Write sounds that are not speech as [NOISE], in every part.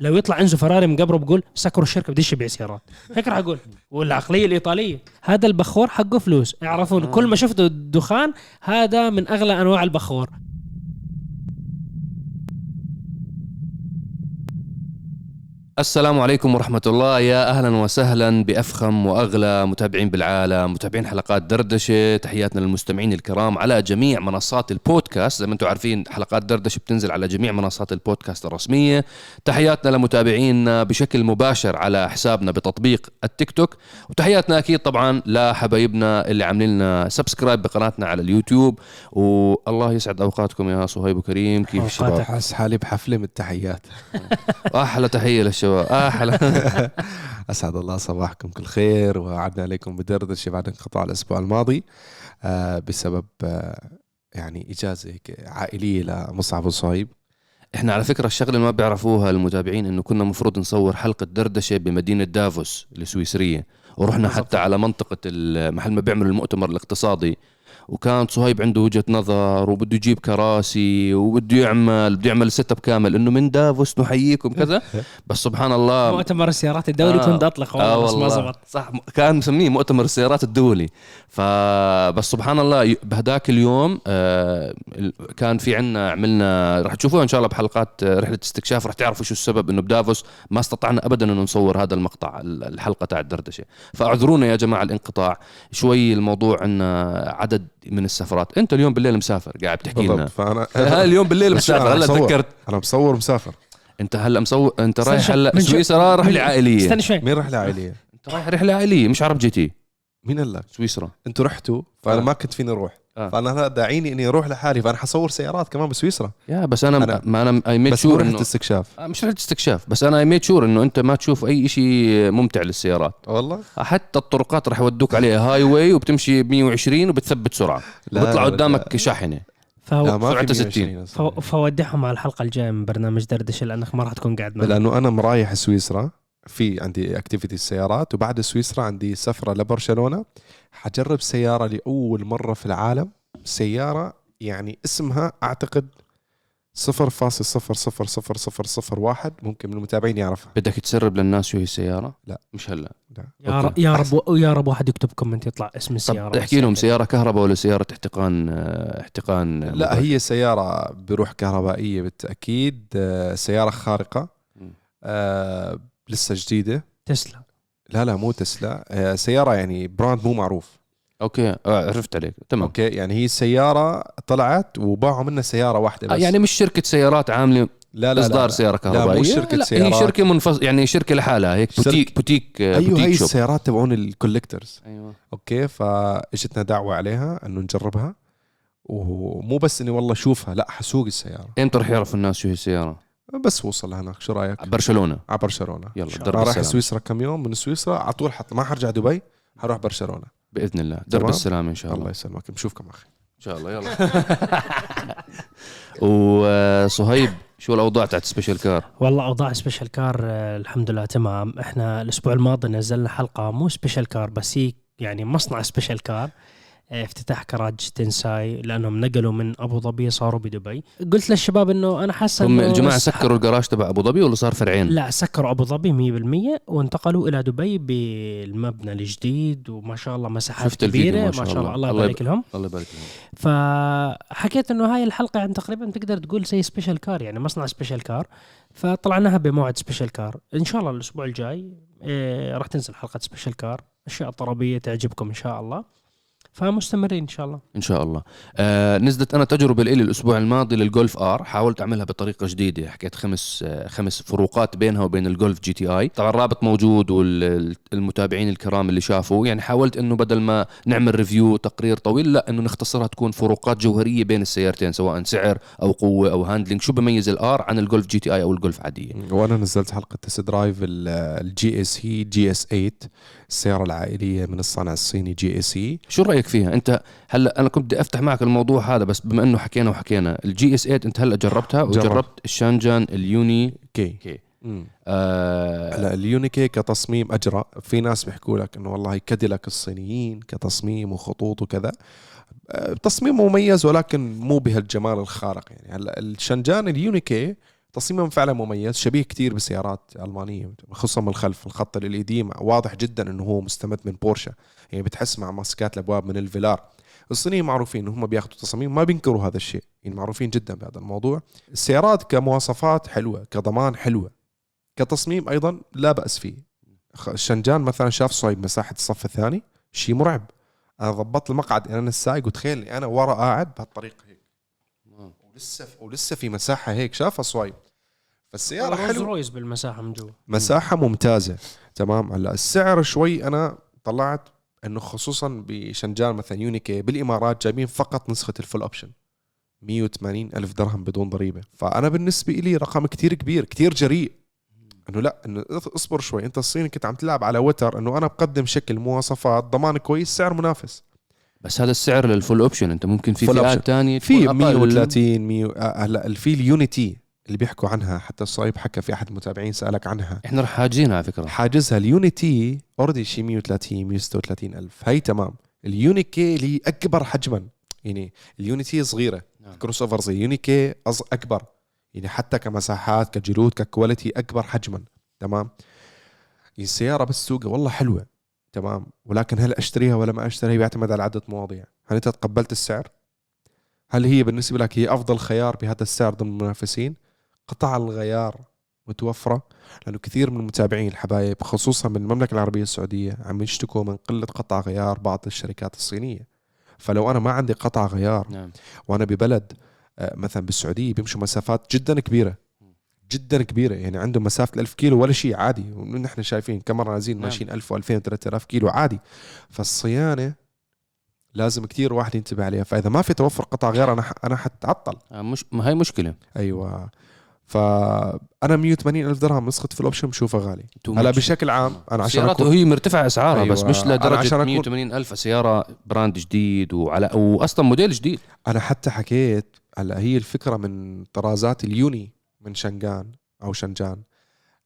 لو يطلع انزو فراري من قبره بقول سكروا الشركة بديش يبيع سيارات. هيك راح أقول. والعقليه الإيطالية. هذا البخور حقه فلوس. اعرفون كل ما شفتوا الدخان هذا من أغلى أنواع البخور. السلام عليكم ورحمة الله. يا أهلا وسهلا بأفخم وأغلى متابعين بالعالم متابعين حلقات دردشة. تحياتنا للمستمعين الكرام على جميع منصات البودكاست. زي ما أنتم عارفين حلقات دردشة بتنزل على جميع منصات البودكاست الرسمية. تحياتنا لمتابعينا بشكل مباشر على حسابنا بتطبيق التيك توك. وتحياتنا أكيد طبعا لحبايبنا اللي عاملين لنا subscribe بقناتنا على اليوتيوب. والله يسعد أوقاتكم يا صهيب وكريم. كيف الشباب؟ حالي بحفلة من التحيات. [LAUGHS] أحلى تحية للشباب. أحلى [LAUGHS] أسعد الله صباحكم كل خير وعدنا عليكم بدردشه بعد انقطاع الأسبوع الماضي آه بسبب آه يعني إجازة هيك عائلية لمصعب وصهيب. إحنا على فكرة الشغلة اللي ما بيعرفوها المتابعين إنه كنا مفروض نصور حلقة دردشة بمدينة دافوس السويسريه ورحنا حتى على منطقة المحل ما بيعملوا المؤتمر الاقتصادي وكان صهيب عنده وجهة نظر وبده يجيب كراسي وبده يعمل بده يعمل setup كامل إنه من دافوس نحييكم كذا. [LAUGHS] بس سبحان الله مؤتمر السيارات الدولي آه. كنت اطلق آه والله بس ما. زبط. صح كان مسميه مؤتمر السيارات الدولي. فبس سبحان الله بهداك اليوم آه، كان في عنا عملنا رح تشوفوها إن شاء الله بحلقات آه، رحلة استكشاف. رح تعرفوا شو السبب إنه بدافوس ما استطعنا ابدا إنه نصور هذا المقطع ال- الحلقة تاع الدردشة. فاعذرونا يا جماعة الانقطاع. شوي الموضوع عنا عدد من السفرات. أنت اليوم بالليل مسافر قاعد بتحكي لنا. فانا ها اليوم بالليل [LAUGHS] مسافر؟ هلا. تذكرت؟ أنا مصور مسافر. أنت هلا مصور أنت رايح. هلا سويسرا رحله من- عائليه استنى شوي. مين رحله عائليه؟ أنت رايح رحلة عائلية مش عرب GT. مين قال لك؟ سويسرا. أنتوا رحتوا فأنا آه. ما كنت فيني أروح. آه. فأنا هلا داعيني إني أروح لحالي فأنا حصور سيارات كمان بسويسرا. يا بس أنا, أنا- ما أنا I made sure رحله انه استكشاف. آه، مش رحله استكشاف بس أنا I made sure إنه أنت ما تشوف أي شيء ممتع للسيارات. والله؟ حتى الطرقات راح يودوك عليها highway وبتمشي ب 120 وبتثبت سرعة. لا، قدامك شاحنة. فهو في 60. 120 فو- أصلاً. فودعهم على الحلقة الجاية من برنامج دردشة لأنك ما راح تكون قاعد معنا. لأنه أنا مرايح سويسرا. في عندي activity السيارات وبعد سويسرا عندي سفرة لبرشلونة. حجرب سيارة لأول مرة في العالم. سيارة يعني اسمها أعتقد 0.00001 ممكن من المتابعين يعرفها. بدك تسرب للناس شو هي السيارة؟ لا. مش هلا. لا. يا رب يا رب يا رب واحد يكتب comment يطلع اسم السيارة. طب احكي لهم سيارة كهرباء ولا سيارة احتراق آه، احتراق لا مباشر؟ هي سيارة بروح كهربائية بالتأكيد آه، سيارة خارقة. لسه جديدة؟ تسلا. لا لا مو تسلا. آه، سيارة يعني brand مو معروف. okay آه عرفت عليك. تمام. okay يعني هي سيارة طلعت وباعوا منها سيارة واحدة آه بس. يعني مش شركة سيارات عاملة لا لا إصدار لا, لا. سيارة لا، كهربائية؟ مو شركة لا سيارات. هي شركة منفصل يعني شركة لحالها هيك شركة- boutique boutique أيوه بوتيك هي shop. السيارات تبعون ال collectors. أيوه. okay فاجتنا دعوة عليها إنه نجربها. ومو بس إني والله أشوفها لا حسوق السيارة. إمتى رح يعرف الناس شو هي السيارة؟ بس وصل لهناك. شو رأيك؟ برشلونة. على برشلونة. يلا درب رايح سويسرا كم يوم؟ من سويسرا. على طول حط ما حرجع دبي حروح برشلونة. بإذن الله. درب. السلام إن شاء الله. الله يسلمك. نشوفكم أخي. إن شاء الله. يلا. [LAUGHS] وصهيب شو الأوضاع تاعت special car؟ والله أوضاع special car آه، الحمد لله تمام. إحنا الأسبوع الماضي نزلنا حلقة مو special car بس هي يعني مصنع special car افتتاح كراج تنساي لأنهم نقلوا من أبو ظبي صاروا بدبي. قلت للشباب إنه أنا حاسه هم الجماعة سكروا الجراج تبع أبو ظبي ولا صار فرعين؟ لا سكروا أبو ظبي 100% وانتقلوا إلى دبي بالمبنى الجديد وما شاء الله مساحات شفت كبيرة ما شاء الله. الله. الله يبارك لهم. الله يبارك لهم. فحكيت إنه هاي الحلقة يعني تقريبا تقدر تقول زي special car يعني مصنع special car فطلعناها بموعد special car إن شاء الله الأسبوع الجاي إيه راح تنزل حلقة special car أشياء طربيه تعجبكم إن شاء الله. فمستمرين إن شاء الله. إن شاء الله. آه نزلت أنا تجربة لي الأسبوع الماضي للجولف R. حاولت أعملها بطريقة جديدة. حكيت خمس آه خمس فروقات بينها وبين الجولف GTI. طبعا الرابط موجود والمتابعين الكرام اللي شافوا يعني حاولت إنه بدل ما نعمل review تقرير طويل لا إنه نختصرها تكون فروقات جوهرية بين السيارتين سواء سعر أو قوة أو handling شو بميز ال R عن الجولف GTI أو الجولف عاديه وأنا نزلت حلقة test drive ال GAC GS 8 السيارة العائلية من الصنع الصيني GAC شو رأيك فيها؟ أنت هلا أنا كنت بدي أفتح معك الموضوع هذا بس بما إنه حكينا وحكينا ال GS 8 أنت هلا جربتها جربت. وجربت الشانجان ال UNI-K. K. آه هلا ال UNI-K كتصميم اجرى في ناس بيحكوا لك إنه والله كاديلاك الصينيين كتصميم وخطوط وكذا. آه، تصميم مميز ولكن مو بهالجمال الخارق يعني. هلا الشنجان اليوني كي تصميمهم فعلا مميز شبيه كتير بالسيارات الألمانية خصوصا من الخلف الخط ال LED واضح جدا إنه هو مستمد من بورشا يعني بتحس مع ماسكات الأبواب من الفيلار. الصينيين معروفين إنهم بياخذوا تصاميم ما بينكروا هذا الشيء يعني معروفين جدا بهذا الموضوع. السيارات كمواصفات حلوة كضمان حلوة كتصميم أيضا لا بأس فيه. خ- شنجان مثلا شاف صايب مساحة الصف الثاني شيء مرعب. أنا ضبطت المقعد أنا السايق وتخيل أنا ورا قاعد بهالطريقة هيك. ولسه ولسه في مساحة هيك شافها صوايب فالسيارة روز حلوة رويس بالمساحة من جوا. مساحة ممتازة. تمام. هلا السعر شوي أنا طلعت إنه خصوصا بشنجان مثلا يونيكي بالإمارات جايبين فقط نسخة الفول أوبشن. 180 ألف درهم بدون ضريبة. فأنا بالنسبة لي رقم كتير كبير كتير جريء. إنه لا إنه أصبر شوي. أنت الصين كنت عم تلعب على وتر إنه أنا بقدم شكل مواصفات ضمان كويس سعر منافس. بس هذا السعر لل full option. أنت ممكن في فئات. ثانية في 130 100 آه، هلا في اليونيتي اللي بيحكوا عنها حتى الصايب حكى في أحد المتابعين سألك عنها. إحنا رح حاجينها على فكرة. حاجزها اليونيتي already شي 130 136 ألف. هي تمام. اليونيكي اللي أكبر حجما. يعني اليونيتي صغيرة نعم. crossover زي يونيكي. أكبر. يعني حتى كمساحات كجلود ككواليتي أكبر حجما. تمام؟ السيارة بس سوقها والله حلوة. تمام؟ ولكن هل أشتريها ولا ما أشتريها؟ بيعتمد على عده مواضيع. هل أنت تقبلت السعر؟ هل هي بالنسبة لك هي أفضل خيار بهذا السعر ضمن المنافسين؟ قطع الغيار متوفرة لأنه كثير من المتابعين الحبايب خصوصا من المملكة العربية السعودية عم يشتكوا من قلة قطع غيار بعض الشركات الصينية. فلو أنا ما عندي قطع غيار نعم. وأنا ببلد آه، مثلا بالسعودية بيمشوا مسافات جدا كبيرة جدا كبيرة. يعني عنده مسافة 1000 كيلو ولا شيء عادي. ونحن شايفين كم مرة نازلين نعم. ماشيين 1000 و2000 و3000 كيلو عادي. فالصيانة لازم كثير واحد ينتبه عليها. فإذا ما في توفر قطع غيار أنا أنا حتعطل. آه، مش ما هي مشكلة. أيوه. فأنا 180 ألف درهم نسخة full option بشوفها غالي هلا. بشكل عام أنا عشان سيارات أكون وهي مرتفعة أسعارها أيوة. بس. مش لدرجة عشان أكون- 180 ألف سيارة brand جديد وعلى واصلا موديل جديد أنا حتى حكيت هلا هي الفكرة من طرازات اليوني من شنغان أو شنجان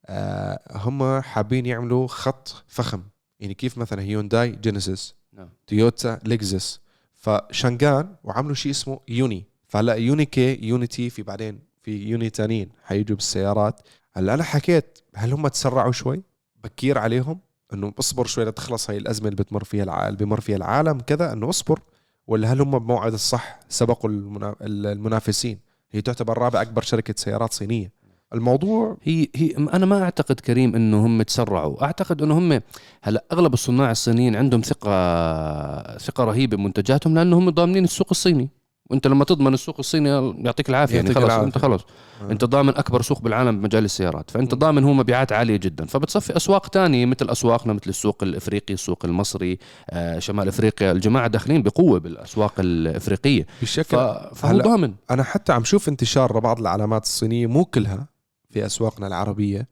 آه هم حابين يعملوا خط فخم يعني كيف مثلا هيونداي جينيسيس نعم. تويوتا لكزس فشنغان وعملوا شيء اسمه يوني فهلا يونيكي يونيتي في بعدين في يوني تانيين حيجوا بالسيارات. هلا أنا حكيت هل هم تسرعوا شوي؟ بكير عليهم إنه اصبر شوي لتخلص هاي الأزمة اللي بتمر فيها الع... اللي بمر فيها العالم كذا إنه اصبر. ولا هل هم بموعد الصح سبقوا المنا... المنافسين؟ هي تعتبر رابع أكبر شركة سيارات صينية. الموضوع هي هي أنا ما أعتقد كريم إنه هم تسرعوا. أعتقد إنه هم هلا أغلب الصناع الصينيين عندهم ثقة ثقة رهيبة بمنتجاتهم لأنه هم ضامنين السوق الصيني. وانت لما تضمن السوق الصيني يعطيك العافية يعني خلص العافية. انت خلص آه. انت ضامن أكبر سوق بالعالم بمجال السيارات فأنت ضامن هو مبيعات عالية جدا. فبتصفي أسواق تانية مثل أسواقنا مثل السوق الإفريقي السوق المصري آه شمال إفريقيا. الجماعة داخلين بقوة بالأسواق الإفريقية. ف... بشكل فهو ضامن. أنا حتى عم شوف انتشار لبعض العلامات الصينية مو كلها في أسواقنا العربية.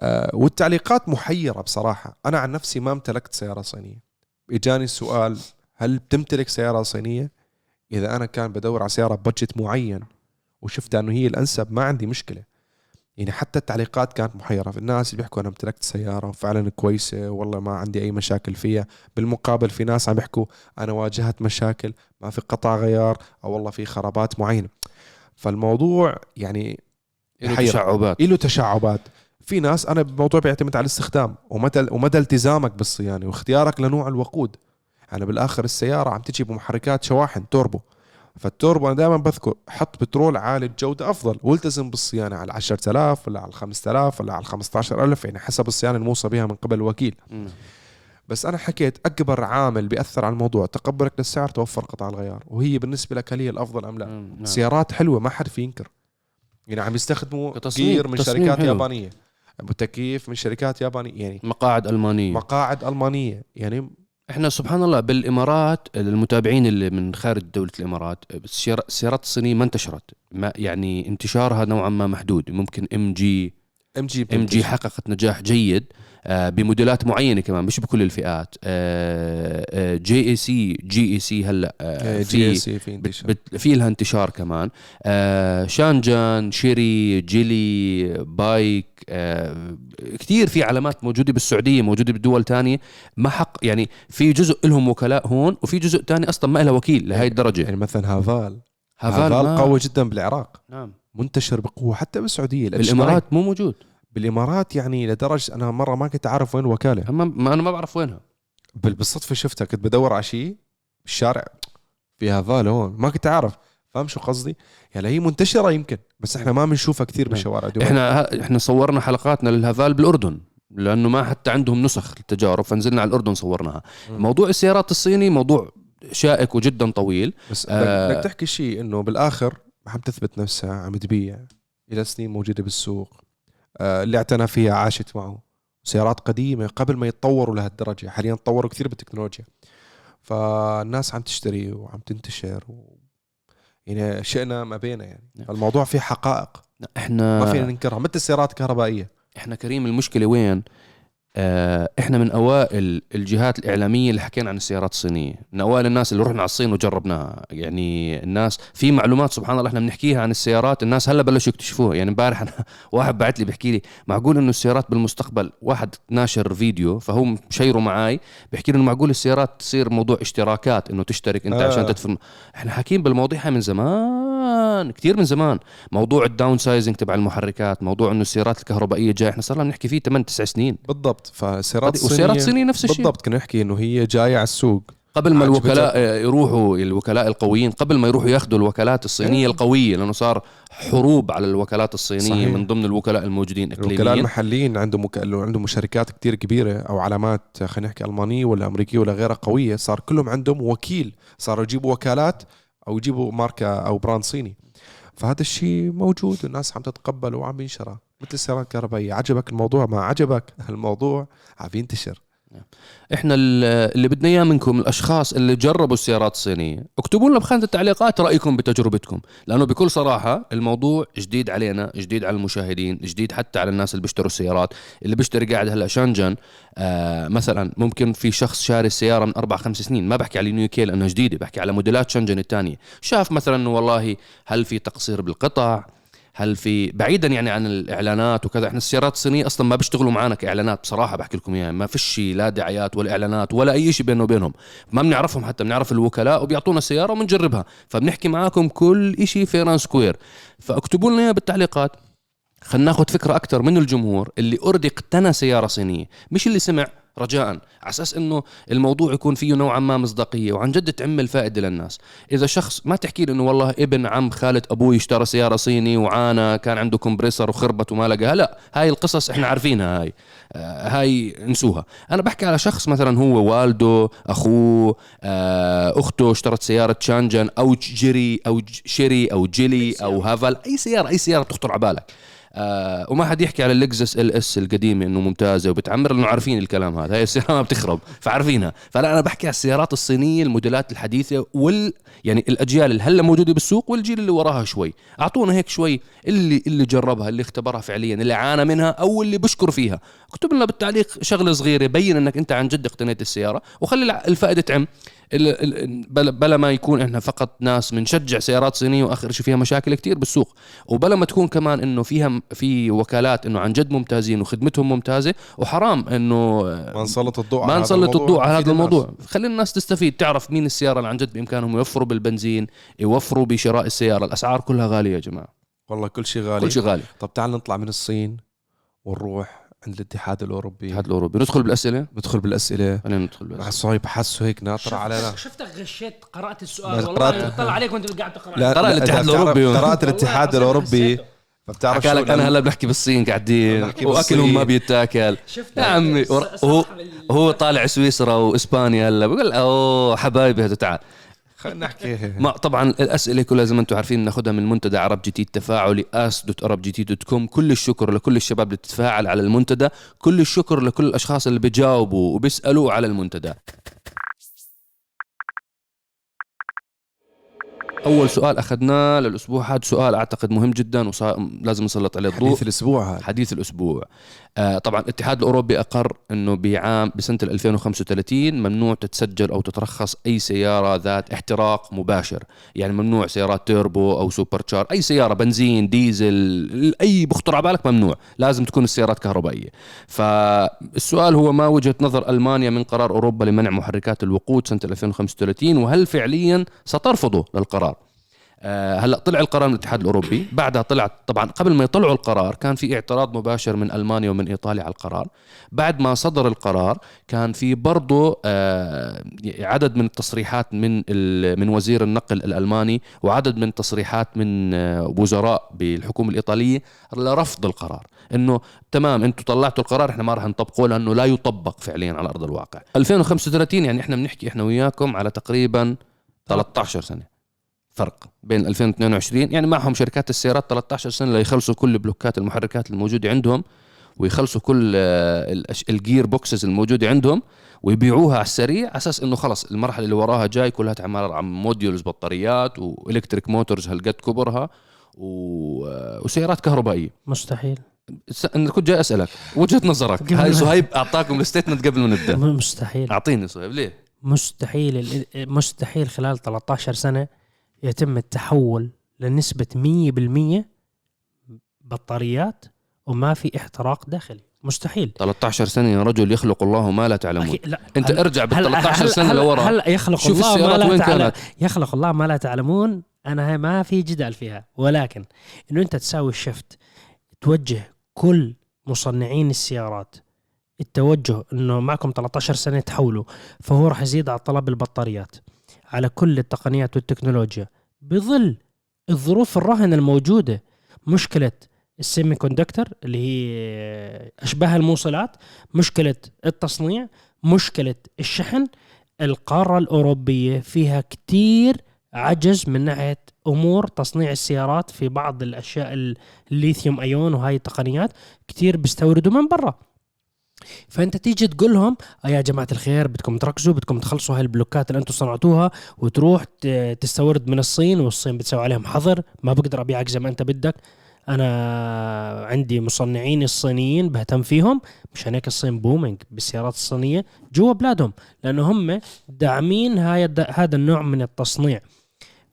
آه والتعليقات محيرة بصراحة. أنا عن نفسي ما امتلكت سيارة صينية. إجاني السؤال هل بتمتلك سيارة صينية؟ إذا أنا كان بدور على سيارة ببجت معين وشفت أنه هي الأنسب ما عندي مشكلة. يعني حتى التعليقات كانت محيرة. في الناس اللي بيحكوا أنا امتلكت سيارة وفعلا كويسة والله ما عندي أي مشاكل فيها. بالمقابل في ناس عم يحكوا أنا واجهت مشاكل ما في قطع غيار أو والله في خرابات معينة. فالموضوع يعني له. تشعبات. له تشعبات. في ناس أنا الموضوع بيعتمد على الاستخدام ومدى ومدى التزامك بالصيانة واختيارك لنوع الوقود. أنا بالآخر السيارة عم تجي بمحركات شواحن توربو فالتوربو أنا دائما بذكر حط بترول عالي الجوده أفضل والتزم بالصيانة على 10000 ولا على 5000 ولا على 15000 يعني حسب الصيانة الموصى بها من قبل الوكيل مم. بس أنا حكيت أكبر عامل بيأثر على الموضوع تقبلك للسعر توفر قطع الغيار وهي بالنسبة لك هل هي الأفضل أم لا مم. نعم. سيارات حلوة ما حد في ينكر يعني عم يستخدموا gear من شركات حلو. يابانية تكييف من شركات يابانية يعني مقاعد ألمانية مقاعد ألمانية يعني إحنا سبحان الله بالإمارات المتابعين اللي من خارج دولة الإمارات السيارات الصينية ما انتشرت. ما يعني انتشارها نوعا ما محدود. ممكن ام جي ام جي ام جي حققت نجاح جيد آه، بموديلات معينة كمان مش بكل الفئات. جي اي سي جي اي سي هلأ آه، جي في لها انتشار كمان. آه شانجان شيري جيلي بايك كثير في علامات موجودة بالسعودية موجودة بدول تانية. ما حق يعني في جزء لهم وكلاء هون وفي جزء تاني أصلا ما لها وكيل لهي الدرجة. يعني مثلا هافال. هافال هافال قوي جدا بالعراق. نعم. منتشر بقوة حتى بالسعودية بالإمارات مو موجود. بالإمارات يعني لدرجة أنا مرة ما كنت أعرف وين وكالة. ما أنا ما بعرف وينها. بال- بالصدفة شفتها كنت بدور على شيء بالشارع في هذا هون ما كنت أعرف. فاهم شو قصدي؟ يعني هي منتشرة يمكن بس إحنا ما بنشوفها كثير بالشوارع. دول إحنا إحنا صورنا حلقاتنا للهافال بالأردن لأنه ما حتى عندهم نسخ التجارب فنزلنا على الأردن صورناها. مم. موضوع السيارات الصيني موضوع شائك وجدا طويل. بس آه. بدك تحكي شيء إنه بالآخر عم تثبت نفسها عم تبيع إلى سنين موجودة بالسوق آه، اللي اعتنى فيها عاشت معه. سيارات قديمة قبل ما يتطوروا لهالدرجة حاليا تطوروا كثير بالتكنولوجيا. فالناس عم تشتري وعم تنتشر و... يعني شئنا ما بينا يعني. نعم. الموضوع فيه حقائق. إحنا ما فينا ننكرها مثل السيارات الكهربائية. إحنا كريم المشكلة وين؟ إحنا من أوائل الجهات الإعلامية اللي حكينا عن السيارات الصينية. من أوائل الناس اللي رحنا على الصين وجربناها. يعني الناس في معلومات سبحان الله إحنا بنحكيها عن السيارات. الناس هلا بلشوا يكتشفوها. يعني امبارح أنا [LAUGHS] واحد بعت لي بيحكي لي معقول إنه السيارات بالمستقبل واحد ناشر فيديو فهو مشيره معاي بيحكي لي إنه معقول السيارات تصير موضوع اشتراكات إنه تشترك أنت آه. آه. عشان تدفع. إحنا حاكيين بالمواضيع هاي من زمان. كثير من زمان موضوع ال downsizing تبع المحركات موضوع إنه السيارات الكهربائية جاي إحنا صار لنا نحكي فيه 8 9 سنين بالضبط فالسيارات والسيارات الصينيه نفس الشيء بالضبط كنا نحكي إنه هي جاية على السوق قبل ما. الوكلاء يروحوا الوكلاء القويين قبل ما يروحوا ياخذوا الوكالات الصينية إيه. القوية لأنه صار حروب على الوكالات الصينية صحيح. من ضمن الوكلاء الموجودين الوكلاء اقليميا المحليين عندهم مك... عندهم شركات كتير كبيرة أو علامات خلينا نحكي ألمانية ولا أمريكية ولا غيرها قوية صار كلهم عندهم وكيل صاروا يجيبوا وكالات أو يجيبوا ماركة أو براند صيني. فهذا الشيء موجود والناس عم تتقبل وعم ينشرى مثل السيارات الكهربائية. عجبك الموضوع؟ ما عجبك؟ [LAUGHS] الموضوع عم ينتشر. إحنا ال- اللي بدنا إياه منكم الأشخاص اللي جربوا السيارات الصينية اكتبوا لنا بخانة التعليقات رأيكم بتجربتكم لأنه بكل صراحة الموضوع جديد علينا جديد على المشاهدين جديد حتى على الناس اللي بيشتروا السيارات. اللي بيشتري قاعد هلأ شانجن آه مثلا ممكن في شخص شاري السيارة من أربع خمس سنين ما بحكي على نيو كي لأنها جديدة بحكي على موديلات شانجن الثانية شاف مثلا والله هل في تقصير بالقطع؟ هل في بعيدا يعني عن الإعلانات وكذا إحنا السيارات الصينية أصلا ما بيشتغلوا معنا كإعلانات بصراحة بحكي لكم إياها ما فيش لا دعايات ولا إعلانات ولا أي شيء بيننا وبينهم ما بنعرفهم حتى بنعرف الوكلاء وبيعطونا السياره وبنجربها فبنحكي معاكم كل شيء fair and square. فاكتبوا لنا بالتعليقات. خلينا ناخذ فكرة أكثر من الجمهور اللي already اقتنى سيارة صينية مش اللي سمع رجاء على أساس إنه الموضوع يكون فيه نوعا ما مصداقية وعن جد تعمل فائدة للناس. إذا شخص ما تحكي لي إنه والله ابن عم خالة أبوي اشترى سيارة صيني وعانى كان عنده compressor وخربت وما لقاها لا هاي القصص إحنا عارفينها هاي. آه هاي انسوها أنا بحكي على شخص مثلا هو والده أخوه آه أخته اشترت سيارة شانجن أو جيري أو شيري أو جيلي أو هافل أي سيارة أي سيارة تخطر على بالك. آه وما حد يحكي على اللكزس ال اس القديمة إنه ممتازة وبتعمر لأنه عارفين الكلام هذا. هاي السيارة [LAUGHS] ما بتخرب فعارفينها. فلا أنا بحكي على السيارات الصينية الموديلات الحديثة وال يعني الأجيال اللي هلأ موجودة بالسوق والجيل اللي وراها شوي. أعطونا هيك شوي اللي اللي جربها اللي اختبرها فعليا اللي عانى منها أو اللي بشكر فيها. اكتب لنا بالتعليق شغلة صغيرة بين إنك أنت عن جد اقتنيت السيارة. وخلي الفائدة تعم. بلا, ما يكون إحنا فقط ناس بنشجع سيارات صينية وآخر شيء فيها مشاكل كتير بالسوق. وبلا ما تكون كمان إنه فيها في وكالات إنه عن جد ممتازين وخدمتهم ممتازة وحرام إنه ما نسلط الضوء ما نسلط الضوء على هذا. الموضوع. خلي الناس تستفيد. تعرف مين السيارة اللي عن جد بإمكانهم يوفروا بالبنزين يوفروا بشراء السيارة؟ الأسعار كلها غالية يا جماعة. والله كل شيء غالي. كل شيء غالي. طب تعال نطلع من الصين ونروح عند الاتحاد الأوروبي. الاتحاد الأوروبي. ندخل بالأسئلة؟ ندخل بالأسئلة. خلينا ندخل مع بالاسئله صهيب حسه هيك ناطر علينا. شفتك غشيت قرات السؤال. قرأت- والله طلع عليك وأنت قاعد تقرأ. لا الاتحاد الأوروبي. قرات الاتحاد الأوروبي. فبتعرف حكى شو لك أنا هلا بنحكي بالصين قاعدين. واكلهم. ما بيتاكل. شفت يا عمي هو هو طالع سويسرا وإسبانيا هلا. بقول أوه حبايبي هذا تعال. خلينا نحكي. ما طبعا الأسئلة كلها زي ما أنتم عارفين ناخذها من منتدى عرب جي تي التفاعلي ask dot عرب جي تي dot com. كل الشكر لكل الشباب اللي بتتفاعل على المنتدى كل الشكر لكل الأشخاص اللي بيجاوبوا وبيسألوا على المنتدى. أول سؤال أخذناه للأسبوع هذا سؤال أعتقد مهم جدا ولازم نسلط عليه الضوء حديث الأسبوع هذا. حديث الأسبوع. آه طبعا الاتحاد الأوروبي أقر إنه بعام بسنة 2035 ممنوع تتسجل أو تترخص أي سيارة ذات احتراق مباشر. يعني ممنوع سيارات تيربو أو supercharged أي سيارة بنزين ديزل أي بخطر على بالك ممنوع. لازم تكون السيارات كهربائية. فالسؤال هو ما وجهة نظر ألمانيا من قرار أوروبا لمنع محركات الوقود سنة 2035 وهل فعليا سترفضه للقرار؟ هلا طلع القرار من الاتحاد الأوروبي. بعدها طلع طبعا قبل ما يطلعوا القرار كان في اعتراض مباشر من ألمانيا ومن إيطاليا على القرار. بعد ما صدر القرار كان في برضه آه، عدد من التصريحات من من وزير النقل الألماني وعدد من تصريحات من آه، وزراء بالحكومة الإيطالية لرفض القرار. إنه تمام أنتم طلعتوا القرار إحنا ما راح نطبقه لأنه لا يطبق فعليا على أرض الواقع. 2035 يعني إحنا بنحكي إحنا وياكم على تقريبا 13 سنة. فرق بين 2022 يعني معهم شركات السيارات 13 سنة ليخلصوا كل بلوكات المحركات الموجودة عندهم ويخلصوا كل آه، ال gearboxes الموجودة عندهم ويبيعوها على السريع على أساس إنه خلص المرحلة اللي وراها جاي كلها تعمل عن modules بطاريات و electric motors هالقد كبرها و- آه، وسيارات كهربائية. مستحيل. أنا كنت جاي أسألك وجهة نظرك هاي صهيب أعطاكم ال statement قبل ما نبدأ. مستحيل. أعطيني صهيب ليه؟ مستحيل مستحيل خلال 13 سنة يتم التحول لنسبة 100% بطاريات وما في احتراق داخلي. مستحيل. 13 سنة يا رجل يخلق الله ما لا تعلمون. أكيد لا. أنت هلا- ارجع بال هلا- 13 هلا- سنة لورا. هلا يخلق شوف الله ما لا وين تعلم كانت. يخلق الله ما لا تعلمون. أنا ما في جدال فيها. ولكن إنه أنت تساوي الشفت توجه كل مصنعين السيارات التوجه إنه معكم 13 سنة تحولوا فهو راح يزيد على طلب البطاريات على كل التقنيات والتكنولوجيا. بظل الظروف الراهنة الموجودة. مشكلة ال semiconductor اللي هي أشباه الموصلات مشكلة التصنيع مشكلة الشحن. القارة الأوروبية فيها كتير عجز من ناحية أمور تصنيع السيارات في بعض الأشياء ال lithium ion وهاي التقنيات. كتير بيستوردوا من برا. فأنت تيجي تقول لهم آه يا جماعة الخير بدكم تركزوا بدكم تخلصوا هاي ال blocks اللي أنتم صنعتوها وتروح تستورد من الصين والصين بتسوي عليهم حظر ما بقدر أبيعك زي ما أنت بدك. أنا عندي مصنعين الصينيين بهتم فيهم مشان هيك الصين booming بالسيارات الصينية جوا بلادهم لأنه هم داعمين هاي هذا النوع من التصنيع.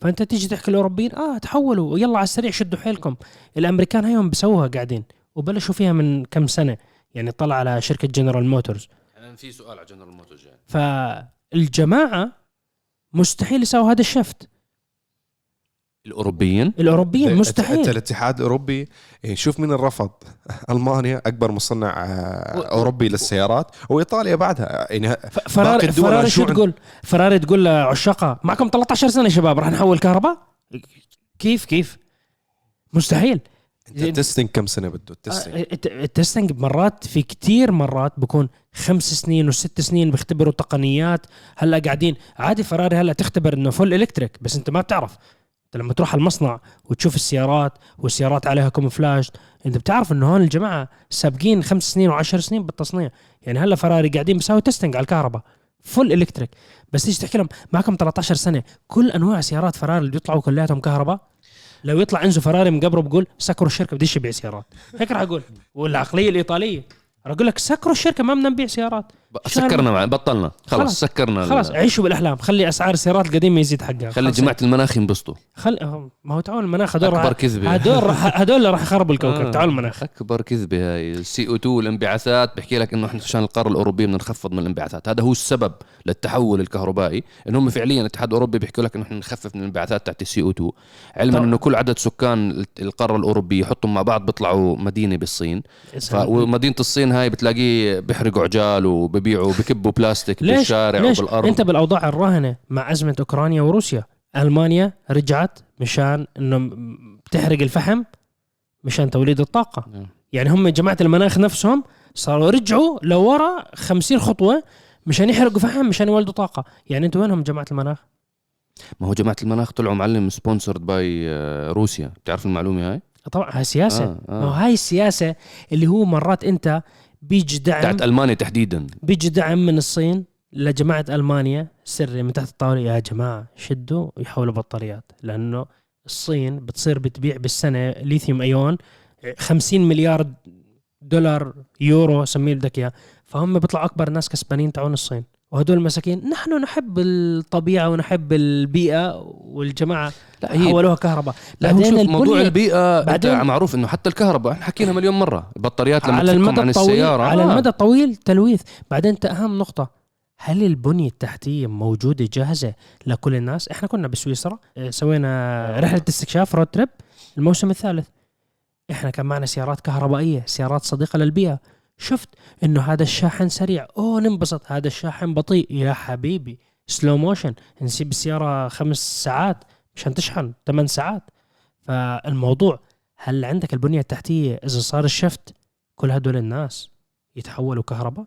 فأنت تيجي تحكي الأوروبيين آه تحولوا يلا على السريع شدوا حيلكم. الأمريكان هيهم بيسووها قاعدين وبلشوا فيها من كم سنة. يعني طلع على شركة جنرال موتورز يعني في سؤال على جنرال موتورز يعني. فالجماعة مستحيل يسووا هذا ال shift. الأوروبيين؟ الأوروبيين انت مستحيل. الاتحاد الأوروبي يعني شوف مين الرفض. [LAUGHS] ألمانيا أكبر مصنع آه، أوروبي للسيارات وإيطاليا بعدها. يعني فراري فراري شو تقول؟ فراري تقول لعشاقها معكم 13 سنة يا شباب راح نحول كهرباء؟ كيف كيف؟ مستحيل. انت ال testing كم سنة بده؟ ال testing آه، الت- ال testing مرات في كتير مرات بكون خمس سنين وست سنين بيختبروا تقنيات هلأ قاعدين. عادي فراري هلأ تختبر إنه full electric بس أنت ما بتعرف. أنت لما تروح على المصنع وتشوف السيارات والسيارات عليها camouflage أنت بتعرف إنه هون الجماعة سابقين خمس سنين وعشر سنين بالتصنيع. يعني هلأ فراري قاعدين بيساوي testing على الكهرباء. full electric بس تيجي تحكي لهم معكم 13 سنة كل أنواع سيارات فراري اللي بيطلعوا كلياتهم كهرباء؟ لو يطلع انزو فراري من قبره بقول سكروا الشركة بديش يبيع سيارات. هيك راح أقول. والعقلية الإيطالية. راح أقول لك سكروا الشركة ما بدنا نبيع سيارات. سكرنا مع بطلنا. خلص, خلص. سكرنا ال- خلاص عيشوا بالأحلام. خلي أسعار السيارات القديمة يزيد حقها. خلي خلص. جماعة المناخ ينبسطوا. خل. ما هو تعال المناخ هدول أكبر كذبة. هدول راح [LAUGHS] هدول اللي راح يخربوا الكوكب. آه. تعال المناخ. أكبر كذبة هاي. السي أو 2 والانبعاثات بحكي لك إنه إحنا عشان القارة الأوروبية بدنا نخفض من الانبعاثات. هذا هو السبب للتحول الكهربائي. ان هم فعليا الاتحاد الأوروبي بيحكوا لك إنه إحنا نخفف من الانبعاثات تاعت السي أو 2 علما طبعا. إنه كل عدد سكان القارة الأوروبية يحطهم مع بعض بيطلعوا مدينة بالصين. ف... ومدينة الصين هاي بتلاقيه بيحرقوا عجال وببيعوا وبكبوا بلاستيك ليش؟ بالشارع ليش؟ وبالأرض. أنت بالأوضاع الراهنة مع أزمة أوكرانيا وروسيا. ألمانيا رجعت مشان إنه بتحرق الفحم مشان توليد الطاقة. نعم. يعني هم جماعة المناخ نفسهم صاروا رجعوا لورا 50 خطوة مشان يحرقوا فحم مشان يولدوا طاقة. يعني أنتوا وينهم جماعة المناخ؟ ما هو جماعة المناخ طلعوا معلم sponsored by روسيا. بتعرف المعلومة هاي؟ طبعا هاي سياسة. آه، ما هو آه. هاي السياسة اللي هو مرات أنت بيجي دعم بتاعت ألمانيا تحديدا. بيجي دعم من الصين لجماعة ألمانيا. سري من تحت الطاوله يا جماعة؟ شدوا يحولوا بطاريات لأنه الصين بتصير بتبيع بالسنة lithium ion 50 مليار دولار يورو سميه بدك إياه. فهم بيطلعوا أكبر ناس كسبانين تعون الصين. وهدول المساكين نحن نحب الطبيعة ونحب البيئة والجماعة لا هي حولوها كهرباء. لا شوف موضوع البنية- البيئة بعدين بعدين- معروف إنه حتى الكهرباء إحنا حكينا مليون مرة البطاريات لما على المدى عن الطويل السيارة. على آه. المدى الطويل تلويث. بعدين انت أهم نقطة هل البنية التحتية موجودة جاهزة لكل الناس؟ إحنا كنا بسويسرا آه، سوينا رحلة استكشاف رود تريب الموسم الثالث إحنا كان معنا سيارات كهربائية سيارات صديقة للبيئة. شفت إنه هذا الشاحن سريع. أوه ننبسط. هذا الشاحن بطيء. يا حبيبي. slow motion نسيب السيارة خمس ساعات مشان تشحن. ثمان ساعات. فالموضوع هل عندك البنية التحتية؟ إذا صار ال shift كل هدول الناس يتحولوا كهرباء؟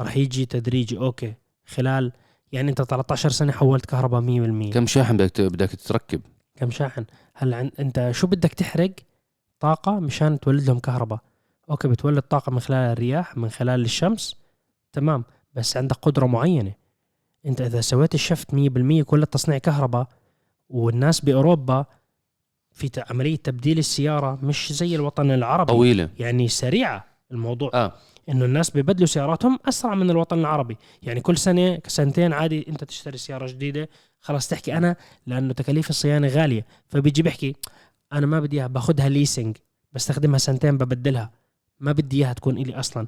راح يجي تدريجي okay. خلال يعني أنت 13 سنة حولت كهرباء 100% كم شاحن بدك بدك تركب؟ كم شاحن؟ هل عن... أنت شو بدك تحرق؟ طاقة مشان تولد لهم كهرباء. okay بتولد طاقة من خلال الرياح من خلال الشمس. تمام. بس عندك قدرة معينة. أنت إذا سويت ال shift 100% كل تصنيع كهرباء والناس بأوروبا في عملية تبديل السيارة مش زي الوطن العربي. طويلة. يعني سريعة الموضوع. آه. إنه الناس بيبدلوا سياراتهم أسرع من الوطن العربي. يعني كل سنة سنتين عادي أنت تشتري سيارة جديدة خلاص تحكي أنا لأنه تكاليف الصيانة غالية. فبيجي بيحكي أنا ما بدي إياها باخذها ليسنج بستخدمها سنتين ببدلها. ما بدي إياها تكون إلي أصلا.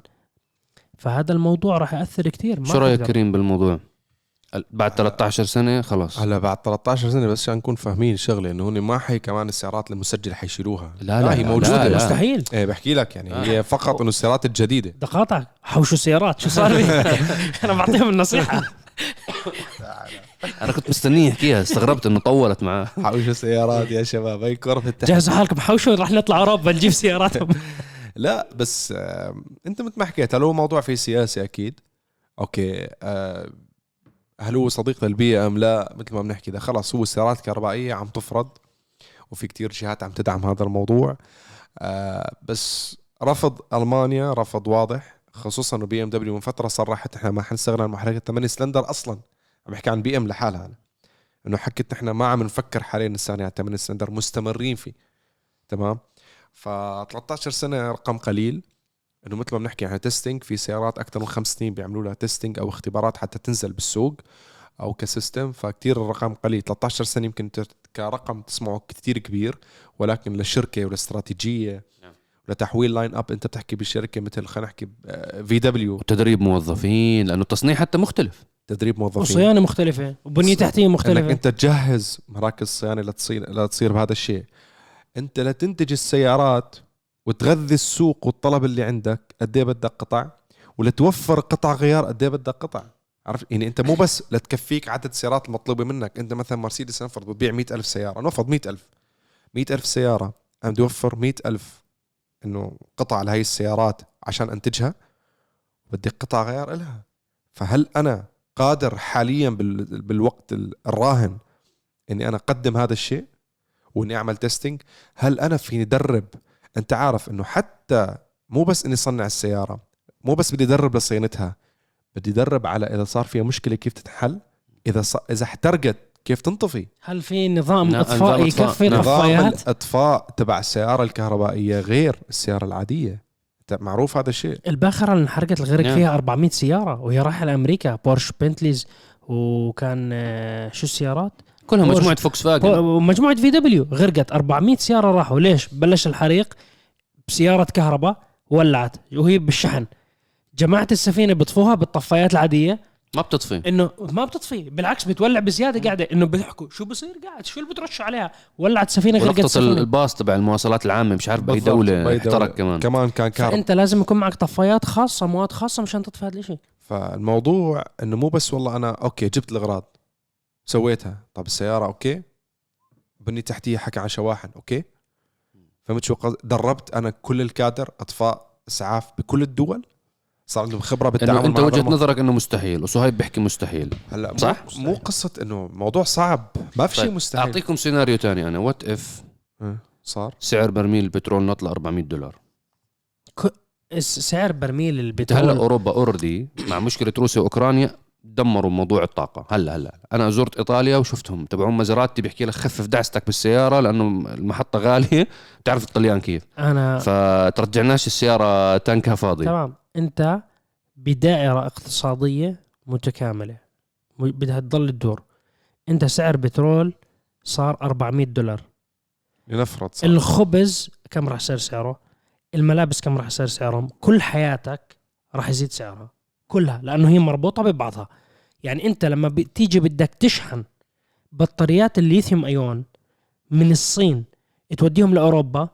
فهذا الموضوع راح يأثر كثير شو رأيك كريم بالموضوع؟ ال- بعد 13 سنة خلاص. هلا بعد 13 سنة بس عشان نكون فاهمين شغله إنه هن ما حي كمان السيارات المسجلة حيشيلوها. لا لا هي لا، موجودة. لا، لا. مستحيل. إيه بحكي لك يعني آه. هي فقط إنه السيارات الجديدة. دقاطع حوشوا سيارات؟ شو صار لي [LAUGHS] أنا بعطيهم النصيحة. أنا كنت مستنيه يحكيها استغربت إنه طولت معاه. [LAUGHS] حوشوا سيارات يا شباب؟ هي كرة التحدي. جهزوا حالكم حوشوا رح نطلع أوروبا نجيب سياراتهم. [LAUGHS] لا بس انت مثل ما حكيت هل هو موضوع فيه سياسه أكيد. أوكي آه هل هو صديق للبيئة أم لا؟ مثل ما بنحكي ده خلاص هو السيارات الكهربائية عم تفرض وفي كتير جهات عم تدعم هذا الموضوع. آه بس رفض ألمانيا رفض واضح خصوصا بي إم دبليو من فترة صرحت إحنا ما حنستغنى عن محركات 8 سلندر أصلا. عم بحكي عن بي إم لحالها أنا. إنه حكت نحن ما عم نفكر حاليا نستغني عن 8 سلندر مستمرين فيه. تمام؟ ف 13 سنة رقم قليل. إنه مثل ما بنحكي عن testing في سيارات أكثر من خمس سنين بيعملوا لها testing أو اختبارات حتى تنزل بالسوق أو ك system فكتير الرقم قليل. 13 سنة يمكن ت- كرقم تسمعه كتير كبير ولكن لشركة ولاستراتيجيه نعم. لتحويل line up أنت بتحكي بشركة مثل خلينا نحكي VW وتدريب موظفين لأنه التصنيع حتى مختلف. تدريب موظفين. وصيانه مختلفة وبنية تحتية انك مختلفه أنت تجهز مراكز صيانة لتصير لتصير بهذا الشيء. انت لتنتج السيارات وتغذي السوق والطلب اللي عندك قد إيه بدك قطع؟ ولتوفر قطع غيار قد إيه بدك قطع؟ عرفت؟ يعني انت مو بس لتكفيك عدد السيارات المطلوبة منك انت مثلا مرسيدس نفرض بتبيع مئة ألف سيارة نفرض مئة ألف. مئة ألف سيارة أنا بدي أوفر مئة ألف إنه قطع لهي السيارات عشان أنتجها بدي قطع غيار إلها. فهل أنا قادر حاليا بال- بالوقت الراهن إني أنا أقدم هذا الشيء؟ وإني أعمل تيستينج هل أنا فيني ادرب أنت عارف إنه حتى مو بس إني صنع السيارة مو بس بدي ادرب لصيانتها بدي ادرب على إذا صار فيها مشكلة كيف تتحل إذا ص... إذا احترقت كيف تنطفي هل في نظام نعم، إطفاء. يكفي نظام الإطفاء تبع السيارة الكهربائية غير السيارة العادية معروف هذا الشيء الباخرة اللي انحرقت الغرق نعم. فيها 400 سيارة وهي رايحة لأمريكا بورش بنتليز وكان آه، شو السيارات؟ كلها بورش. مجموعة فوكس فاجن ومجموعة VW غرقت. 400 سيارة راحوا. ليش؟ بلش الحريق بسيارة كهرباء ولعت وهي بالشحن. جماعة السفينة بيطفوها بالطفايات العادية. ما بتطفي. إنه ما بتطفي بالعكس بتولع بزيادة قاعدة. إنه بيحكوا شو بصير قاعد؟ شو اللي بترشوا عليها؟ ولعت سفينة غرقت سفينة. الباص تبع المواصلات العامة مش عارف بأي بالضبط، دولة بأي دولة. احترق كمان. كمان كان كهرباء. فأنت لازم يكون معك طفايات خاصة مواد خاصة مشان تطفي هذا الشيء فالموضوع إنه مو بس والله أنا okay جبت الأغراض. سويتها. طب السيارة okay. بني تحتيه حكى عن شواحن okay. فهمت شو قصد دربت أنا كل الكادر أطفاء أسعاف بكل الدول. صار عندهم خبرة بالتعامل أنت مع الموضوع. نظرك إنه مستحيل وصهيب بيحكي مستحيل. هلأ مو- صح؟ مو قصة إنه موضوع صعب. ما في شيء طيب، مستحيل. أعطيكم سيناريو تاني أنا. what if صار. سعر برميل البترول نط ل 400 دولار الس- سعر برميل انت هلأ البترول أوروبا already مع مشكلة روسيا وأوكرانيا دمروا موضوع الطاقة. هلا هلا. أنا زرت إيطاليا وشفتهم. تبعون مازراتي بيحكي لك خفف دعستك بالسيارة لأنه المحطة غالية. [LAUGHS] بتعرف الطليان كيف؟ أنا فترجعناش السيارة تانكها فاضي. تمام. أنت بدائرة اقتصادية متكاملة. بدها تضل تدور. أنت سعر بترول صار 400 دولار. لنفرض صار. الخبز كم راح يصير سعره؟ الملابس كم راح يصير سعرهم؟ كل حياتك راح يزيد سعرها. كلها لأنه هي مربوطة ببعضها يعني أنت لما بتيجي بدك تشحن بطاريات الليثيوم أيون من الصين توديهم لأوروبا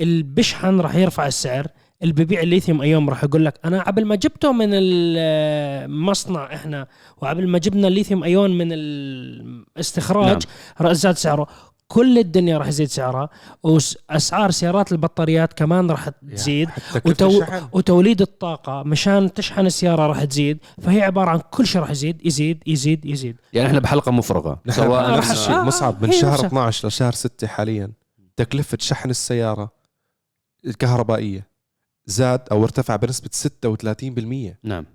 اللي بيشحن راح يرفع السعر اللي ببيع الليثيوم أيون راح يقول لك أنا قبل ما جبته من المصنع إحنا وقبل ما جبنا الليثيوم أيون من الاستخراج نعم. زاد سعره كل الدنيا راح يزيد سعرها وأسعار سيارات البطاريات كمان راح تزيد وتو... وتوليد الطاقة مشان تشحن السيارة راح تزيد فهي عبارة عن كل شيء راح يزيد يزيد يزيد يزيد. يعني إحنا بحلقة مفرغة. سواء نفس الشيء آه مصعب من شهر 12 لشهر 6 حاليا تكلفة شحن السيارة الكهربائيه زاد أو ارتفع بنسبة 36% نعم.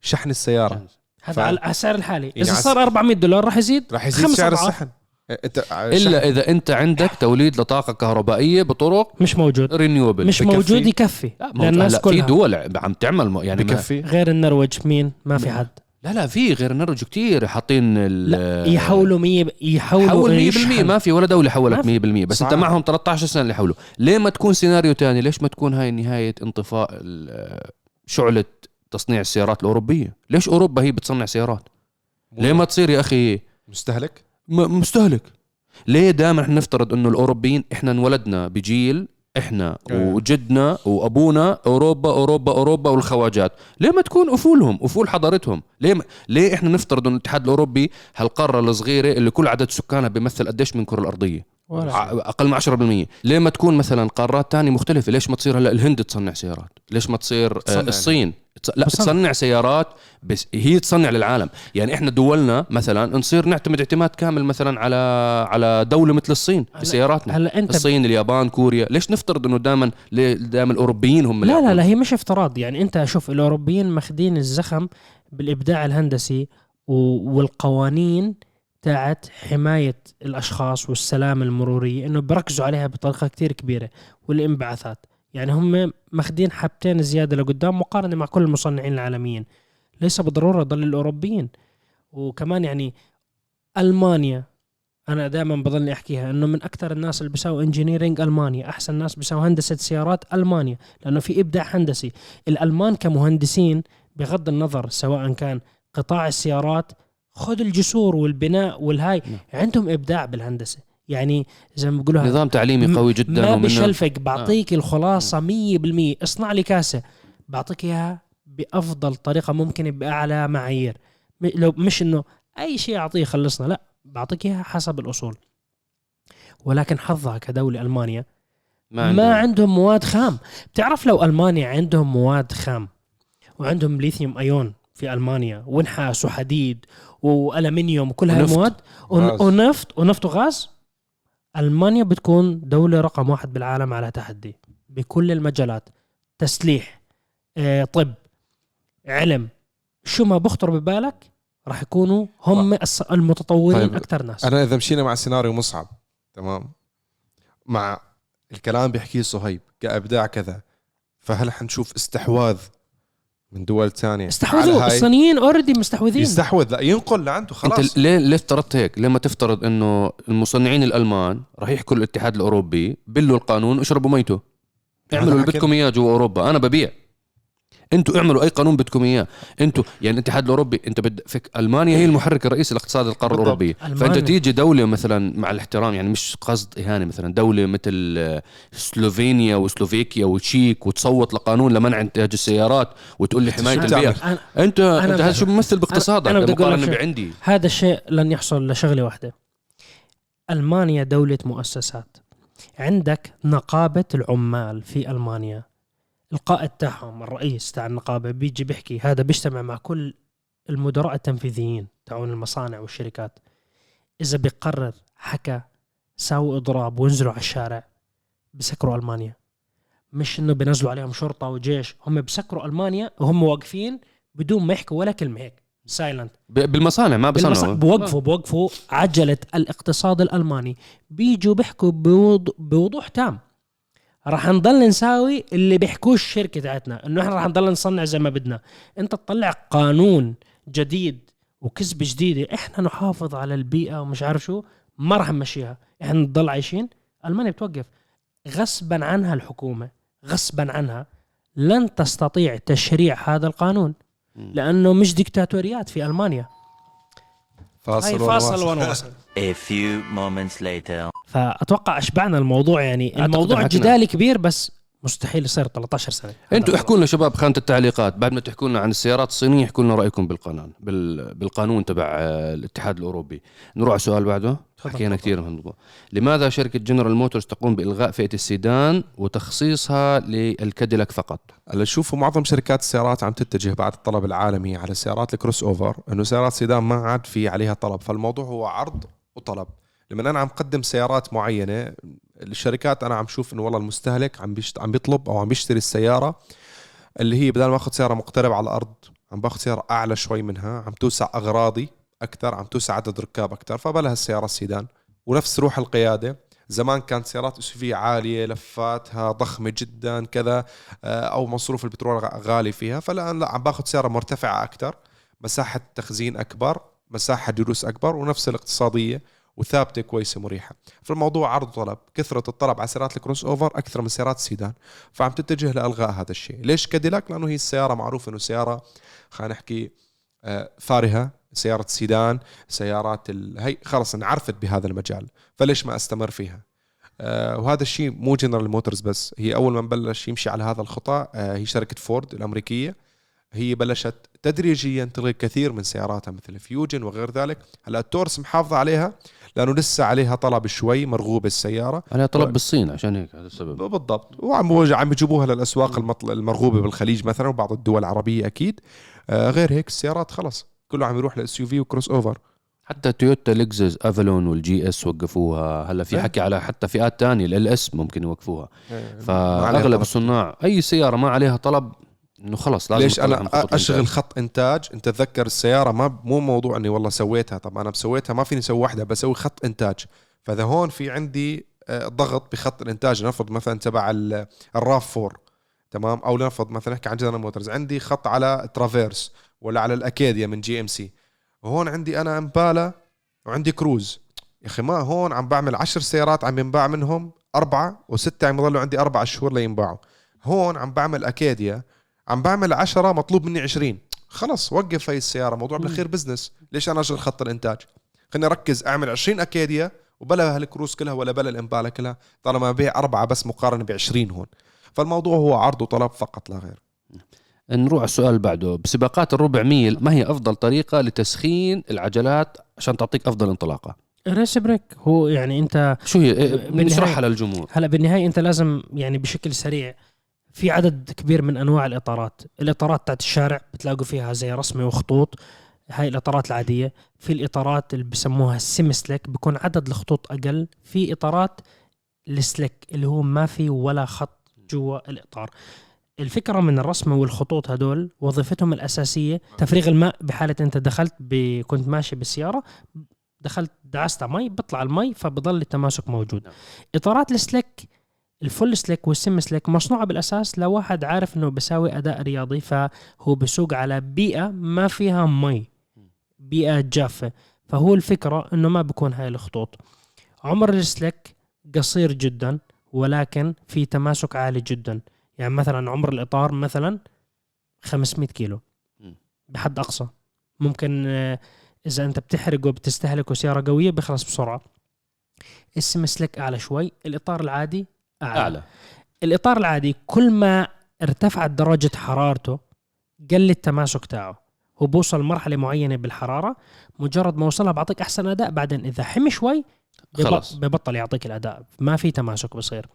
شحن السيارة. هذا على السعر الحالي. يعني إذا صار 400 دولار راح يزيد راح يزيد سعر الشحن. إنت إلا إذا أنت عندك توليد لطاقة كهربائية بطرق مش موجود. renewable مش بكفي. موجود يكفي. للناس كلها في دول عم تعمل يعني بكفي. غير النرويج مين؟ ما في حد. لا لا في غير النرويج كثير حاطين لا يحولوا 100 يحولوا 100% ما في ولا دولة حولت 100% بس صحيح. انت معهم 13 سنة اللي يحولوا ليه ما تكون سيناريو ثاني ليش ما تكون هاي نهاية انطفاء شعلة تصنيع السيارات الأوروبية؟ ليش أوروبا هي بتصنع سيارات؟ ليه ما تصير يا أخي مستهلك؟ مستهلك. ليه دائما إحنا نفترض إنه الأوروبيين إحنا انولدنا بجيل إحنا أيه. وجدنا وأبونا أوروبا أوروبا أوروبا والخواجات؟ ليه ما تكون أفولهم أفول حضارتهم؟ ليه ما... ليه إحنا نفترض إنه الاتحاد الأوروبي هالقارة الصغيرة اللي كل عدد سكانها بيمثل قديش من الكره الأرضية؟ أقل من 10% ليه ما تكون مثلا قارات تانية مختلفة؟ ليش ما تصير هلا الهند تصنع سيارات؟ ليش ما تصير تصنع. الصين؟ لا بصنع. تصنع سيارات بس هي تصنع للعالم. يعني إحنا دولنا مثلا نصير نعتمد اعتماد كامل مثلا على على دولة مثل الصين بسياراتنا هلا أنت الصين اليابان كوريا. ليش نفترض إنه دائما دائما الأوروبيين هم لا لا لا هي مش افتراض. يعني أنت شوف الأوروبيين ماخذين الزخم بالإبداع الهندسي والقوانين تاعت حماية الأشخاص والسلامة المرورية إنه بركزوا عليها بطريقة كتير كبيرة والانبعاثات. يعني هم ماخذين حبتين زيادة لقدام مقارنة مع كل المصنعين العالميين. ليس بالضرورة ضل الأوروبيين. وكمان يعني ألمانيا أنا دائما بضلني أحكيها إنه من أكثر الناس اللي بيساووا engineering ألمانيا أحسن ناس بيساووا هندسة سيارات ألمانيا لأنه في إبداع هندسي. الألمان كمهندسين بغض النظر سواء كان قطاع السيارات خذ الجسور والبناء والهاي نعم. عندهم إبداع بالهندسة. يعني زي ما بيقولوا نظام تعليمي قوي جدا ما بشلفك بعطيك آه. الخلاصة 100% اصنع لي كاسة. بعطيك إياها بأفضل طريقة ممكنه بأعلى معايير. لو مش إنه أي شيء أعطيه خلصنا لا بعطيك إياها حسب الأصول. ولكن حظها كدولة المانيا ما عندهم. ما عندهم. مواد خام. بتعرف لو ألمانيا عندهم مواد خام وعندهم ليثيوم أيون في ألمانيا ونحاس وحديد وألمنيوم وكل هاي المواد ونفط ونفط وغاز ألمانيا بتكون دولة رقم واحد بالعالم على تحدي بكل المجالات. تسليح آه، طب علم. شو ما بخطر ببالك راح يكونوا هم المتطورين طيب أكثر ناس. أنا إذا مشينا مع سيناريو مصعب تمام؟ مع الكلام بيحكيه صهيب كأبداع كذا فهل حنشوف استحواذ من دول ثانية. استحوذوا الصينيين already مستحوذين. يستحوذ. لا ينقل لعنده خلاص. انت ليه ليه افترضت هيك؟ ليه ما تفترض إنه المصنعين الألمان راح يحكوا الاتحاد الأوروبي بلوا القانون اشربوا ميته؟ اعملوا اللي بدكم إياه جوا أوروبا. أنا ببيع. أنتوا اعملوا اي قانون بدكم اياه. أنتوا يعني الاتحاد الاوروبي انت بد فك ألمانيا هي المحرك الرئيسي لاقتصاد القارة الأوروبية. فأنت تيجي دولة مثلا مع الاحترام يعني مش قصد إهانة مثلا دولة مثل سلوفينيا وسلوفيكيا وتشيك وتصوت لقانون لمنع انتاج السيارات وتقول لي حماية البيئه انت أنت هذا شو بيمثل باقتصادك؟ أنا مقارنه بعندي. هذا الشيء لن يحصل لشغلة واحدة. ألمانيا دولة مؤسسات. عندك نقابة العمال في ألمانيا. القائد تاعهم الرئيس تاع النقابة بيجي بيحكي هذا بيجتمع مع كل المدراء التنفيذيين تاعون المصانع والشركات. إذا بيقرر حكى ساووا اضراب وانزلوا على الشارع بسكروا ألمانيا. مش إنه بينزلوا عليهم شرطة وجيش هم بسكروا ألمانيا وهم واقفين بدون ما يحكوا ولا كلمة هيك. سايلنت بالمصانع ما بصنعوا بوقفوا بوقفوا. عجلة الاقتصاد الألماني. بيجوا بيحكوا بوضوح تام. راح نضل نساوي اللي بيحكوش الشركة تاعتنا إنه إحنا راح نضل نصنع زي ما بدنا. أنت تطلع قانون جديد وكذبه جديده إحنا نحافظ على البيئة ومش عارف شو ما راح نمشيها. إحنا نضل عايشين. ألمانيا بتوقف. غصبا عنها الحكومة غصبا عنها لن تستطيع تشريع هذا القانون. لأنه مش ديكتاتوريات في ألمانيا. فاصل فاصل واصل؟ وأنا واصل A few moments later. فأتوقع أشبعنا الموضوع يعني الموضوع. جدالي كبير بس مستحيل يصير 13 سنة أنتوا احكوا لنا شباب خانة التعليقات بعد ما تحكوا لنا عن السيارات الصينية احكوا لنا رأيكم بالقانون بال... بالقانون تبع آه، الاتحاد الأوروبي نروح على السؤال بعده. حكينا كثير من الموضوع. لماذا شركة جنرال موتورز تقوم بإلغاء فئة السيدان وتخصيصها للكاديلاك فقط؟ هلا شوفوا معظم شركات السيارات عم تتجه بعد الطلب العالمي على السيارات الكروس اوفر إنه سيارات سيدان ما عاد في عليها طلب. فالموضوع هو عرض وطلب. لما أنا عم قدم سيارات معينة الشركات أنا عم شوف إنه والله المستهلك عم بيشت... عم بيطلب أو عم بيشتري السيارة اللي هي بدل ما أخذ سيارة مقتربة على الأرض عم باخذ سيارة أعلى شوي منها عم توسع أغراضي. أكثر عم توسع عدد ركاب أكثر. فبلها السياره السيدان. ونفس روح القيادة. زمان كانت سيارات اس عالية لفاتها ضخمة جدا كذا آه، أو مصروف البترول غالي فيها. فالآن لا عم باخذ سيارة مرتفعة أكثر. مساحة تخزين أكبر مساحة جلوس أكبر ونفس الاقتصادية وثابتة كويسة مريحة. فالموضوع عرض وطلب كثرة الطلب على سيارات الكروس أوفر أكثر من سيارات السيدان. فعم تتجه لألغاء هذا الشيء. ليش كاديلاك؟ لأنه هي السيارة معروف إنه سيارة خلينا نحكي آه، فارهة. سيارة سيدان سيارات ال... هي خلص انعرفت بهذا المجال فليش ما أستمر فيها؟ آه، وهذا الشيء مو جنرال موتورز بس هي أول ما بلش يمشي على هذا الخطى آه، هي شركة فورد الأمريكية هي بلشت تدريجيا تلغي كثير من سياراتها مثل الفيوجن وغير ذلك. هلا التورس محافظة عليها لأنه لسه عليها طلب شوي مرغوبه السياره عليها طلب و- بالصين عشان هيك هذا السبب. بالضبط. وعم عم يجيبوها للأسواق المطل- المرغوبة بالخليج مثلا وبعض الدول العربية أكيد. آه، غير هيك السيارات خلص كله عم يروح لل SUV و crossover حتى تويوتا لكزس افالون وال GS وقفوها هلا في إيه. حكي على حتى فئات تانية ال LS ممكن يوقفوها عليها فأغلب. الصناع أي سيارة ما عليها طلب إنه خلص لازم ليش أنا أشغل. خط إنتاج أنت تذكر السيارة ما مو موضوع إني والله سويتها طب أنا بسويتها ما فيني أسوي واحدة بسوي خط إنتاج فإذا هون في عندي آه، ضغط بخط الإنتاج نفرض مثلا تبع ال- الراف 4 تمام؟ أو نفرض مثلا نحكي عن جنرال موتورز عندي خط على ترافيرس ولا على الأكاديا من GMC وهون عندي أنا امبالا وعندي كروز. يا أخي ما هون عم بعمل عشر سيارات عم ينباع منهم أربعة وستة عم يضلوا عندي أربع شهور لينباعوا. هون عم بعمل أكاديا عم بعمل عشرة مطلوب مني عشرين. خلص وقف هاي السيارة موضوع بالأخير business ليش أنا أشغل خط الإنتاج؟ خليني أركز أعمل 20 أكاديا وبلا هالكروز كلها ولا بلا الإمبالا كلها. طالما أبيع أربعة بس مقارنة ب 20 هون. فالموضوع هو عرض وطلب فقط لا غير. نروح على السؤال اللي بعده. بسباقات الربع ميل ما هي أفضل طريقة لتسخين العجلات عشان تعطيك أفضل انطلاقة؟ race brake هو يعني أنت شو هي؟ إيه، بالنهاية- نشرحها للجمهور هلا بالنهاية أنت لازم يعني بشكل سريع في عدد كبير من أنواع الإطارات. الإطارات تاعت الشارع بتلاقوا فيها زي رسمه وخطوط هاي الإطارات العادية. في الإطارات اللي بسموها ال semi slick بكون عدد الخطوط أقل. في إطارات ال slick اللي هو ما في ولا خط جوا الإطار. الفكرة من الرسمه والخطوط هدول وظيفتهم الأساسية تفريغ الماء بحالة أنت دخلت ب... كنت ماشي بالسيارة دخلت دعست على مي بيطلع المي فبضل التماسك موجود. نعم. إطارات ال slick ال full slick وال semi slick مصنوعة بالأساس لواحد عارف إنه بيساوي أداء رياضي فهو بسوق على بيئة ما فيها مي بيئة جافة. فهو الفكرة إنه ما بكون هاي الخطوط. عمر السليك قصير جدا. ولكن في تماسك عالي جدا. يعني مثلا عمر الإطار مثلا 500 كيلو. بحد أقصى. ممكن آه، إذا أنت بتحرق وبتستهلك سياره قوية بيخلص بسرعة. السم سليك أعلى شوي. الإطار العادي أعلى, أعلى. الإطار العادي كل ما ارتفعت درجة حرارته قل التماسك تاعه. هو بوصل مرحلة معينة بالحرارة مجرد ما وصلها بعطيك أحسن أداء بعدين إذا حمي شوي خلص. ببطل يعطيك الأداء. ما في تماسك بصير.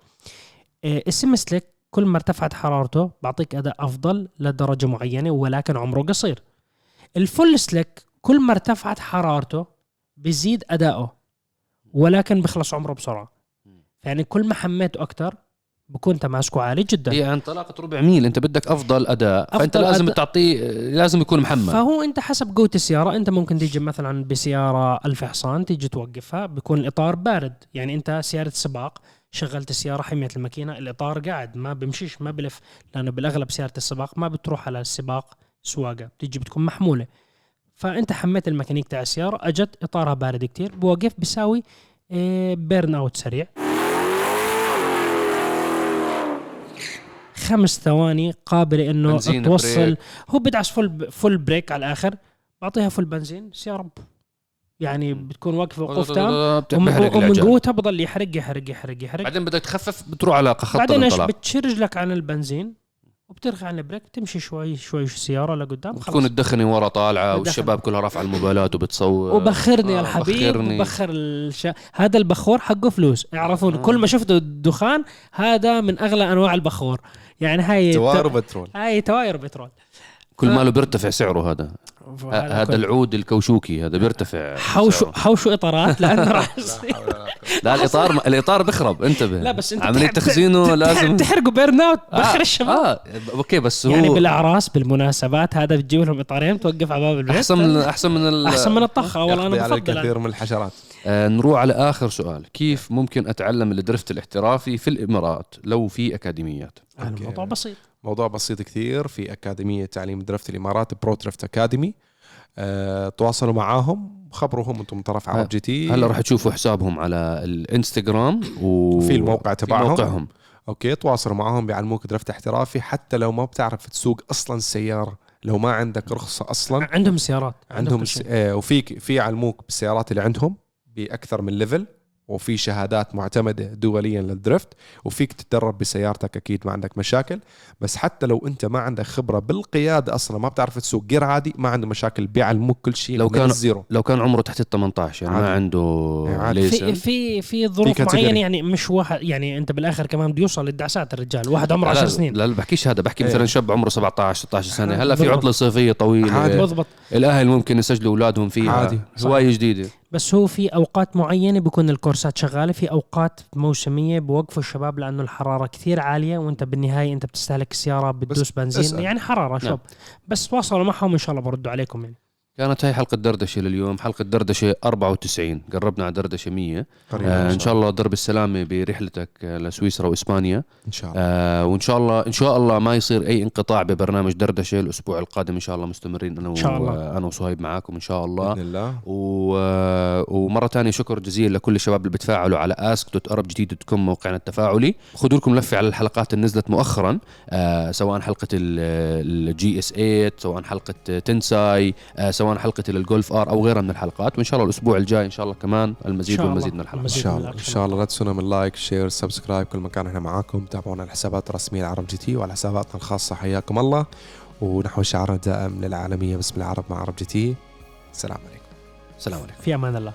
إيه، السم سليك كل ما ارتفعت حرارته بعطيك أداء أفضل لدرجة معينة ولكن عمره قصير. الفول سليك كل ما ارتفعت حرارته بيزيد أداؤه ولكن بيخلص عمره بسرعة. يعني كل ما حميته أكثر بكون تماسكه عالي جدا. هي انطلاقه ربع ميل. أنت بدك أفضل أداء. فأنت أفضل لازم أداء. تعطيه لازم يكون محمل فهو أنت حسب قوة السيارة أنت ممكن تيجي مثلا بسيارة ألف حصان تيجي توقفها بيكون الإطار بارد. يعني أنت سيارة سباق شغلت السيارة حميت الماكينة الإطار قاعد ما بمشيش ما بلف. لأنه بالأغلب سيارة السباق ما بتروح على السباق سواقة بتيجي بتكون محمولة. فأنت حميت الميكانيك تاع السيارة أجت إطارها بارد كتير بوقف بيساوي burnout سريع. خمس ثواني قابله إنه توصل. brake. هو بدعس full full brake على الآخر. بعطيها full بنزين. سيارة يعني بتكون واقفة وقوف تام. ومن. قوتها بضل يحرق يحرق يحرق يحرق. بعدين بدك تخفف بتروح على خط بعدين إيش؟ الانطلاق. بتشيل رجلك عن البنزين وبترخي عن ال brake. بتمشي شوي شوي السياره لقدام. بتكون الدخنة ورا طالعة. والشباب كلها رافعة الموبايلات وبتصور. وبخرني يا آه، الحبيب بخرني. وبخر الش... هذا البخور حقه فلوس. اعرفون كل ما شفتوا الدخان هذا من أغلى أنواع البخور. يعني هاي توار بترول. هاي تواير بترول. كل ماله بيرتفع سعره هذا. هذا العود الكوشوكي هذا بيرتفع حوشوا. حوشوا إطارات لأنه [LAUGHS] راح لا الإطار الإطار بخرب انتبه. لا بس انت عملية تخزينه لازم تحرقوا بيرن اوت بخر آه، الشباب. آه أوكي بس هو يعني بالأعراس بالمناسبات هذا بتجيب لهم إطارين توقف على باب البيت. أحسن من أحسن من أحسن من الطخه والله أنا بفضل الكثير من الحشرات. آه نروح على آخر سؤال. كيف ممكن أتعلم ال drift الاحترافي في الإمارات لو في أكاديميات؟ الموضوع بسيط. موضوع بسيط كثير في أكاديمية تعليم drift الإمارات Pro Drift Academy أه تواصلوا معاهم خبروهم أنتم من طرف ArabGT. هلا راح تشوفوا حسابهم على الإنستغرام و... وفي الموقع في تبعهم. موقعهم. okay تواصلوا معاهم بيعلموك drift احترافي حتى لو ما بتعرف تسوق أصلا السياره لو ما عندك رخصة أصلا. عندهم سيارات عندهم كل س... آه وفيك في يعلموك بالسيارات اللي عندهم بأكثر من level وفي شهادات معتمدة دوليا لل drift وفيك تتدرب بسيارتك أكيد ما عندك مشاكل بس حتى لو أنت ما عندك خبرة بالقيادة أصلا ما بتعرف تسوق جير عادي ما عنده مشاكل بيعلموك كل شيء لو كان- ال zero لو كان عمره تحت ال 18 يعني ما عادي. عنده عادي. في في في ظروف. معينة يعني مش واحد يعني أنت بالآخر كمان بده يوصل للدعسات الرجال واحد عمره 10 سنين لا لا بحكيش هذا بحكي إيه. مثلا شاب عمره 17 16 سنة هلا في بالضبط. عطلة صيفية طويلة عادي. بضبط الأهل ممكن يسجلوا أولادهم فيها عادي. هوايه جديدة بس هو في أوقات معينة بيكون الكورسات شغالة في أوقات موسمية بوقفوا الشباب لأنه الحرارة كثير عالية وأنت بالنهاية أنت بتستهلك السياره بتدوس بنزين. يعني حرارة شوف نعم. بس تواصلوا معهم إن شاء الله بردوا عليكم يعني كانت هاي حلقة دردشة لليوم حلقة دردشة 94 قربنا على دردشة 100 قريباً آه إن شاء الله درب السلامة برحلتك آه، لسويسرا وإسبانيا. إن شاء الله. آه وإن شاء الله إن شاء الله ما يصير أي انقطاع ببرنامج دردشة الأسبوع القادم. إن شاء الله مستمرين إن شاء الله. و- أنا وصهيب معاكم إن شاء الله. بإذن الله. و... ومرة ثانية شكر جزيل لكل الشباب اللي بتفاعلوا على كوم موقعنا التفاعلي. خذوا لكم لفة على الحلقات اللي نزلت مؤخرا. آه سواء حلقة ال GS 8 سواء حلقة تنساي آه سواء حلقة الجولف R أو غيرها من الحلقات وإن شاء الله الأسبوع الجاي إن شاء الله كمان المزيد والمزيد الله. من الحلقات. إن شاء من الله. إن. شاء الله. لا تنسونا من like share subscribe كل مكان إحنا معاكم. تابعونا الحسابات الرسميه لعرب GT وعلى حساباتنا الخاصة. حياكم الله. ونحو شعار دائم للعالمية باسم العرب مع عرب GT. السلام عليكم. سلام عليكم. في أمان الله.